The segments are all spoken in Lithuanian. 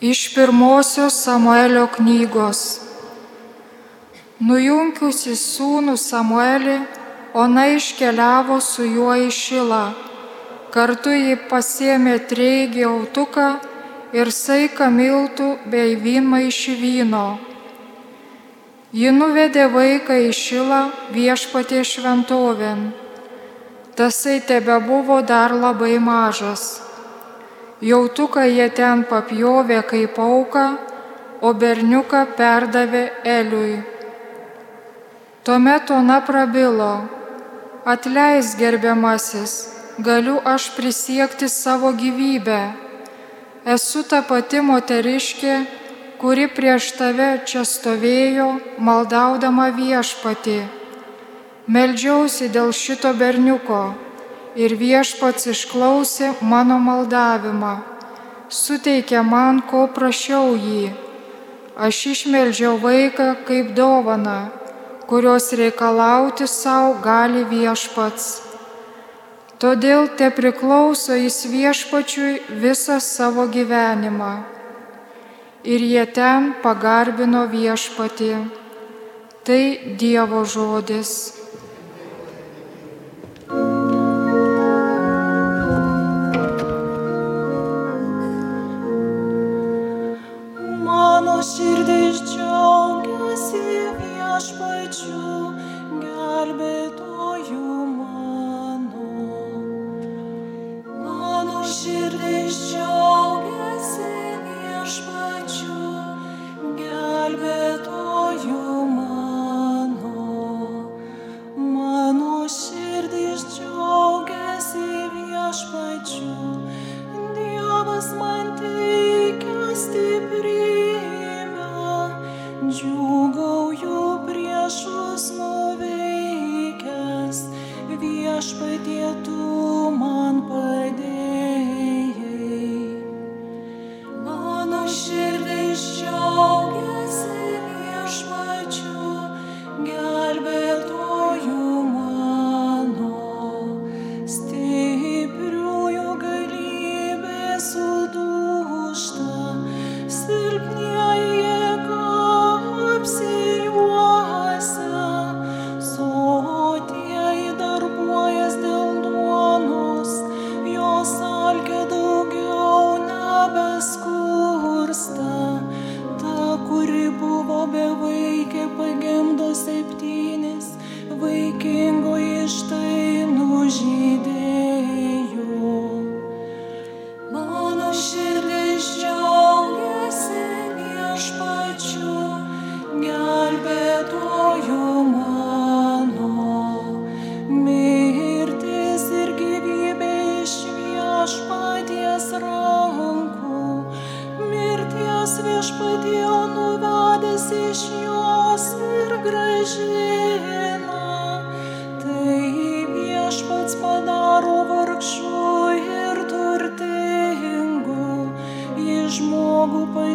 Iš pirmosios Samuelio knygos. Nujunkiusi sūnų Samuelį, ona iškeliavo su juo į šilą. Kartu jį pasėmė treigį autuką ir saiką miltų bei vynmą iš vyno. Ji nuvedė vaiką į šilą viešpatie šventovėn. Tasai tebe buvo dar labai mažas. Jautuką jie ten papjovė kaip auką, o berniuką perdavė Eliui. Tuomet ona prabilo, atleis gerbiamasis, galiu aš prisiekti savo gyvybę. Esu ta pati moteriškė, kuri prieš tave čia stovėjo, maldaudama viešpati. Meldžiausi dėl šito berniuko ir viešpats išklausė mano maldavimą, suteikė man, ko prašiau jį. Aš išmeldžiau vaiką kaip dovana, kurios reikalauti savo gali viešpats. Todėl te priklauso jis viešpačiui visą savo gyvenimą. Ir jie ten pagarbino viešpatį. Tai Dievo žodis.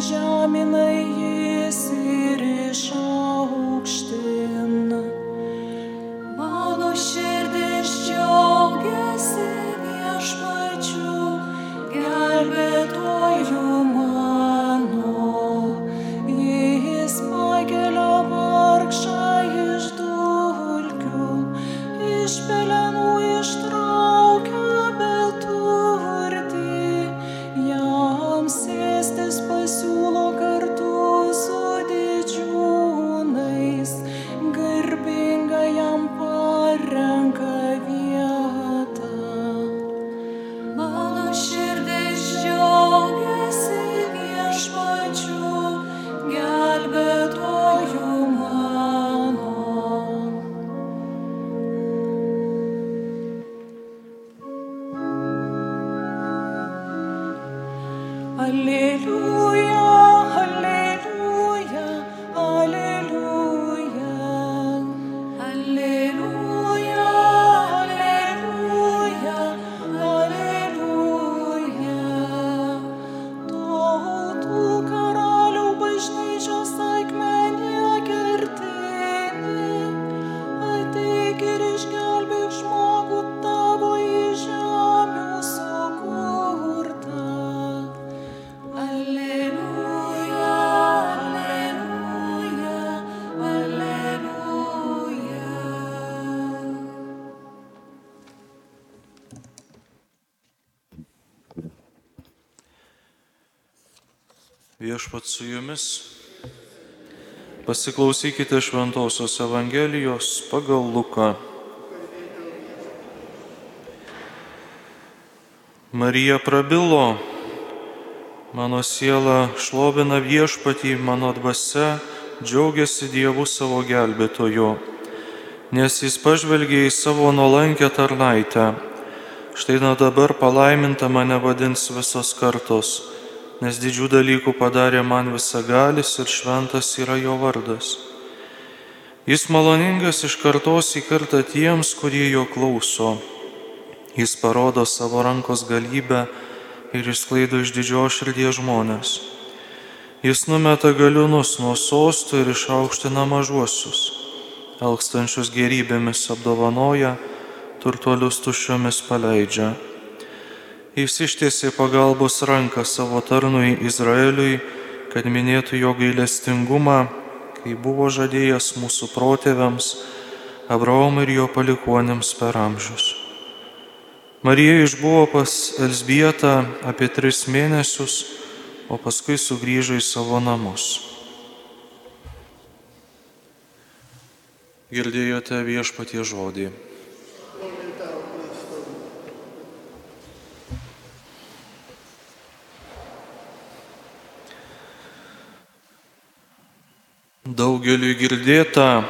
žeminai jį. Hallelujah. Viešpat su jumis. Pasiklausykite Šventojios Evangelijos pagal Luką. Marija prabilo, mano siela šlovina viešpatį, mano dvasia džiaugiasi Dievu savo gelbėtoju, nes jis pažvelgė į savo nuolankę tarnaitę. Štai nuo dabar palaiminta mane vadins visos kartos nes didžių dalykų padarė man visagalis ir šventas yra jo vardas. Jis maloningas iš kartos į kartą tiems, kurie jo klauso. Jis parodo savo rankos galybę ir išsklaido iš didžios širdies žmonės. Jis numeta galiūnus nuo sostų ir išaukština mažuosius. Elkstančius gerybėmis apdovanoja, turtuolius tuščiomis paleidžia. Jis ištiesė pagalbos ranką savo tarnui Izraeliui, kad minėtų jo gailestingumą, kai buvo žadėjęs mūsų protėviams, Abraomui ir jo palikuonėms per amžius. Marija išbuvo pas Elsbietą apie tris mėnesius, o paskui sugrįžo į savo namus. Girdėjote viešpatie žodį. Daugeliu girdėta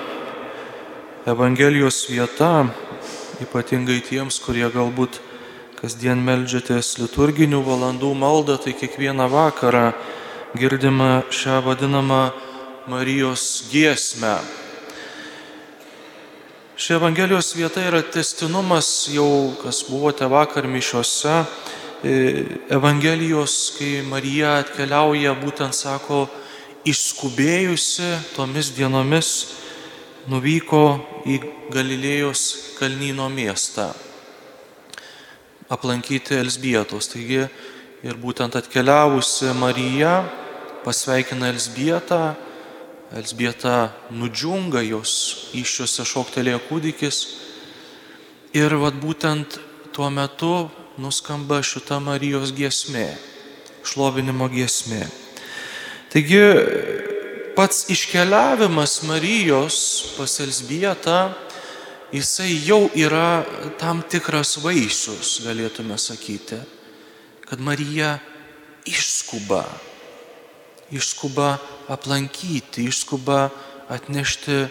Evangelijos vieta, ypatingai tiems, kurie galbūt kasdien melžiatės liturginių valandų maldą, tai kiekvieną vakarą girdime šią vadinamą Marijos giesmę. Ši Evangelijos vieta yra testinumas jau, kas buvote vakar mišiuose, e, Evangelijos, kai Marija atkeliauja, būtent sako, išskubėjusi tomis dienomis nuvyko į Galilėjos kalnyno miestą aplankyti Elsbietos. Taigi ir būtent atkeliavusi Marija pasveikina Elsbietą, Elsbieta nudžiunga jos iššiose šoktelėjo kūdikis ir vad būtent tuo metu nuskamba šita Marijos giesmė, šlovinimo giesmė. Taigi pats iškeliavimas Marijos pas Elsbietą, jisai jau yra tam tikras vaisius, galėtume sakyti, kad Marija išskuba, išskuba aplankyti, išskuba atnešti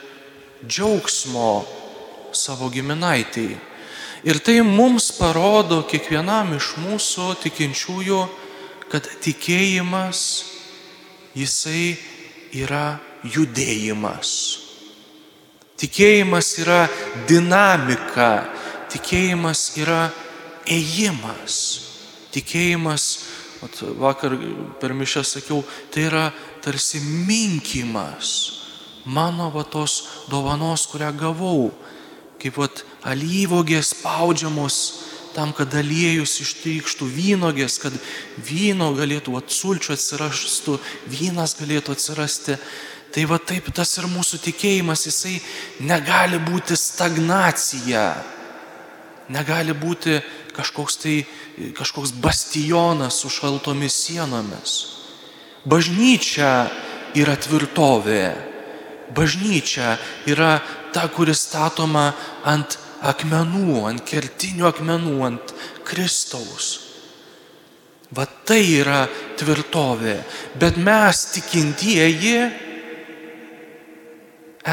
džiaugsmo savo giminaitiai. Ir tai mums parodo kiekvienam iš mūsų tikinčiųjų, kad tikėjimas jisai yra judėjimas. Tikėjimas yra dinamika, tikėjimas yra ėjimas. Tikėjimas, vakar per mišę sakiau, tai yra tarsi minkimas mano va tos dovanos, kurią gavau, kaip vat alyvogės spaudžiamos tam, kad aliejus ištrykštų vynogės, kad vyno galėtų atsulčių atsirastų, vynas galėtų atsirasti. Tai va taip tas ir mūsų tikėjimas, jisai negali būti stagnacija, negali būti kažkoks tai kažkoks bastionas su šaltomis sienomis. Bažnyčia yra tvirtovė. Bažnyčia yra ta, kuri statoma ant akmenų, ant kertinių akmenų, ant Kristaus. Va tai yra tvirtovė. Bet mes tikintieji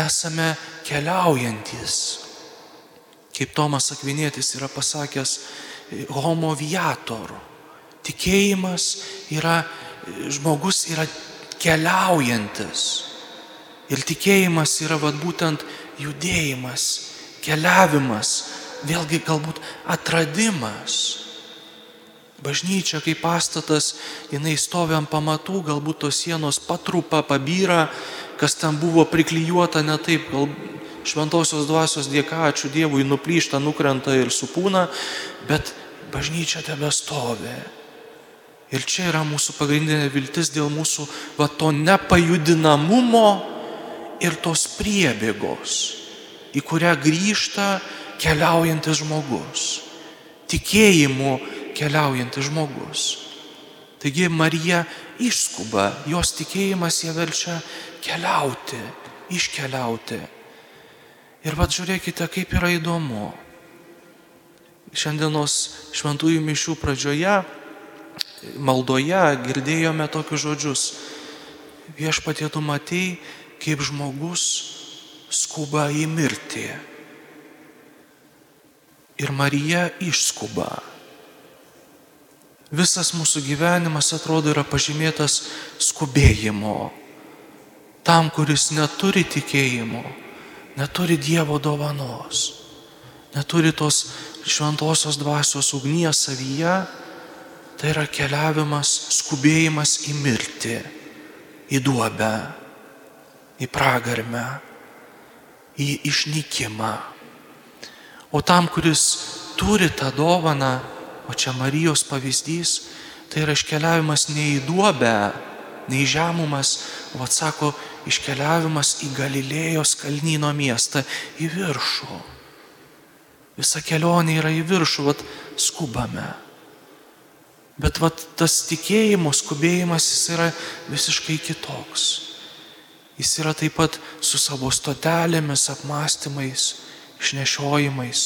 esame keliaujantis. Kaip Tomas Akvinėtis yra pasakęs, homo viator. Tikėjimas yra, žmogus yra keliaujantis. Ir tikėjimas yra vad būtent judėjimas, keliavimas, vėlgi galbūt atradimas. Bažnyčia kaip pastatas, jinai stovi ant pamatų, galbūt tos sienos patrupa, pabyra, kas ten buvo priklyjuota ne taip, gal šventosios dvasios dėka, ačiū Dievui, nuplyšta, nukrenta ir supūna, bet bažnyčia tebe stovi. Ir čia yra mūsų pagrindinė viltis dėl mūsų va to nepajudinamumo ir tos priebėgos į kurią grįžta keliaujantis žmogus. Tikėjimu keliaujantis žmogus. Taigi Marija išskuba, jos tikėjimas ją verčia keliauti, iškeliauti. Ir vad žiūrėkite, kaip yra įdomu. Šiandienos šventųjų mišių pradžioje, maldoje girdėjome tokius žodžius. Viešpatie tu matei, kaip žmogus skuba į mirtį. Ir Marija išskuba. Visas mūsų gyvenimas atrodo yra pažymėtas skubėjimo. Tam, kuris neturi tikėjimo, neturi Dievo dovanos, neturi tos šventosios dvasios ugnies savyje, tai yra keliavimas, skubėjimas į mirtį, į duobę, į pragarmę, į išnykimą. O tam, kuris turi tą dovaną, o čia Marijos pavyzdys, tai yra iškeliavimas ne į duobę, ne į žemumas, o atsako, iškeliavimas į Galilėjos kalnyno miestą, į viršų. Visa kelionė yra į viršų, vat skubame. Bet vat tas tikėjimo skubėjimas jis yra visiškai kitoks. Jis yra taip pat su savo stotelėmis, apmąstymais, išnešiojimais.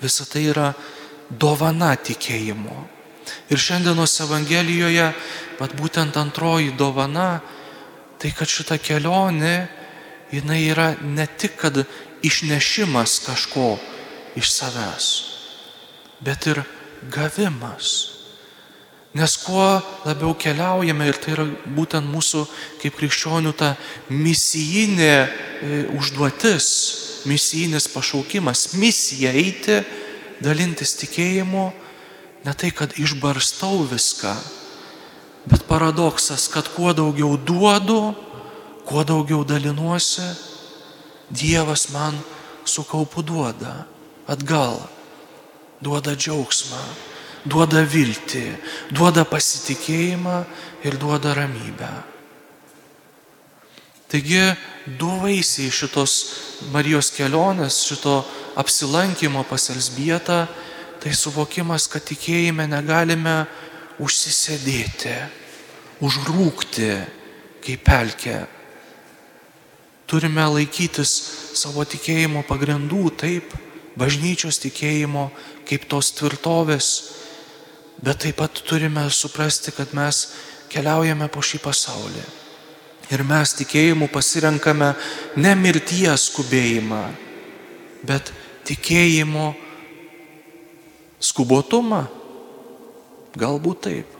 Visa tai yra dovana tikėjimo. Ir šiandienos Evangelijoje, pat būtent antroji dovana, tai kad šita kelionė, jinai yra ne tik, kad išnešimas kažko iš savęs, bet ir gavimas. Nes kuo labiau keliaujame, ir tai yra būtent mūsų kaip krikščionių ta misijinė e, užduotis, misijinis pašaukimas, misija eiti, dalintis tikėjimu, ne tai, kad išbarstau viską, bet paradoksas, kad kuo daugiau duodu, kuo daugiau dalinuosi, Dievas man su kaupu duoda atgal, duoda džiaugsmą, duoda viltį, duoda pasitikėjimą ir duoda ramybę. Taigi du vaisiai šitos Marijos kelionės, šito apsilankimo pas Elsbietą, tai suvokimas, kad tikėjime negalime užsisėdėti, užrūkti kaip pelkė. Turime laikytis savo tikėjimo pagrindų taip, bažnyčios tikėjimo kaip tos tvirtovės, bet taip pat turime suprasti, kad mes keliaujame po šį pasaulį. Ir mes tikėjimu pasirenkame ne mirties skubėjimą, bet tikėjimo skubotumą. Galbūt taip.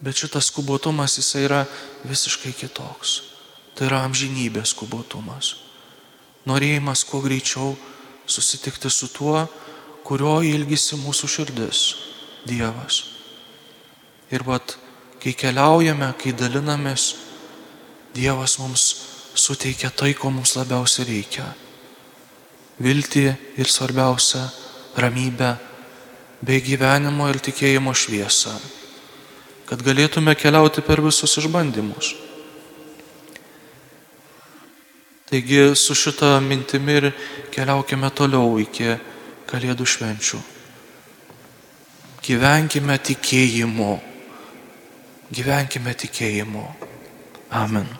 Bet šitas skubotumas jisai yra visiškai kitoks. Tai yra amžinybės skubotumas. Norėjimas kuo greičiau susitikti su tuo, kurio ilgisi mūsų širdis - Dievas. Ir vat, kai keliaujame, kai dalinamės, Dievas mums suteikia tai, ko mums labiausiai reikia. Viltį ir svarbiausia - ramybę bei gyvenimo ir tikėjimo šviesą, kad galėtume keliauti per visus išbandymus. Taigi su šitą mintimi ir keliaukime toliau iki Kalėdų švenčių. Gyvenkime tikėjimu. Gyvenkime tikėjimu. Amen.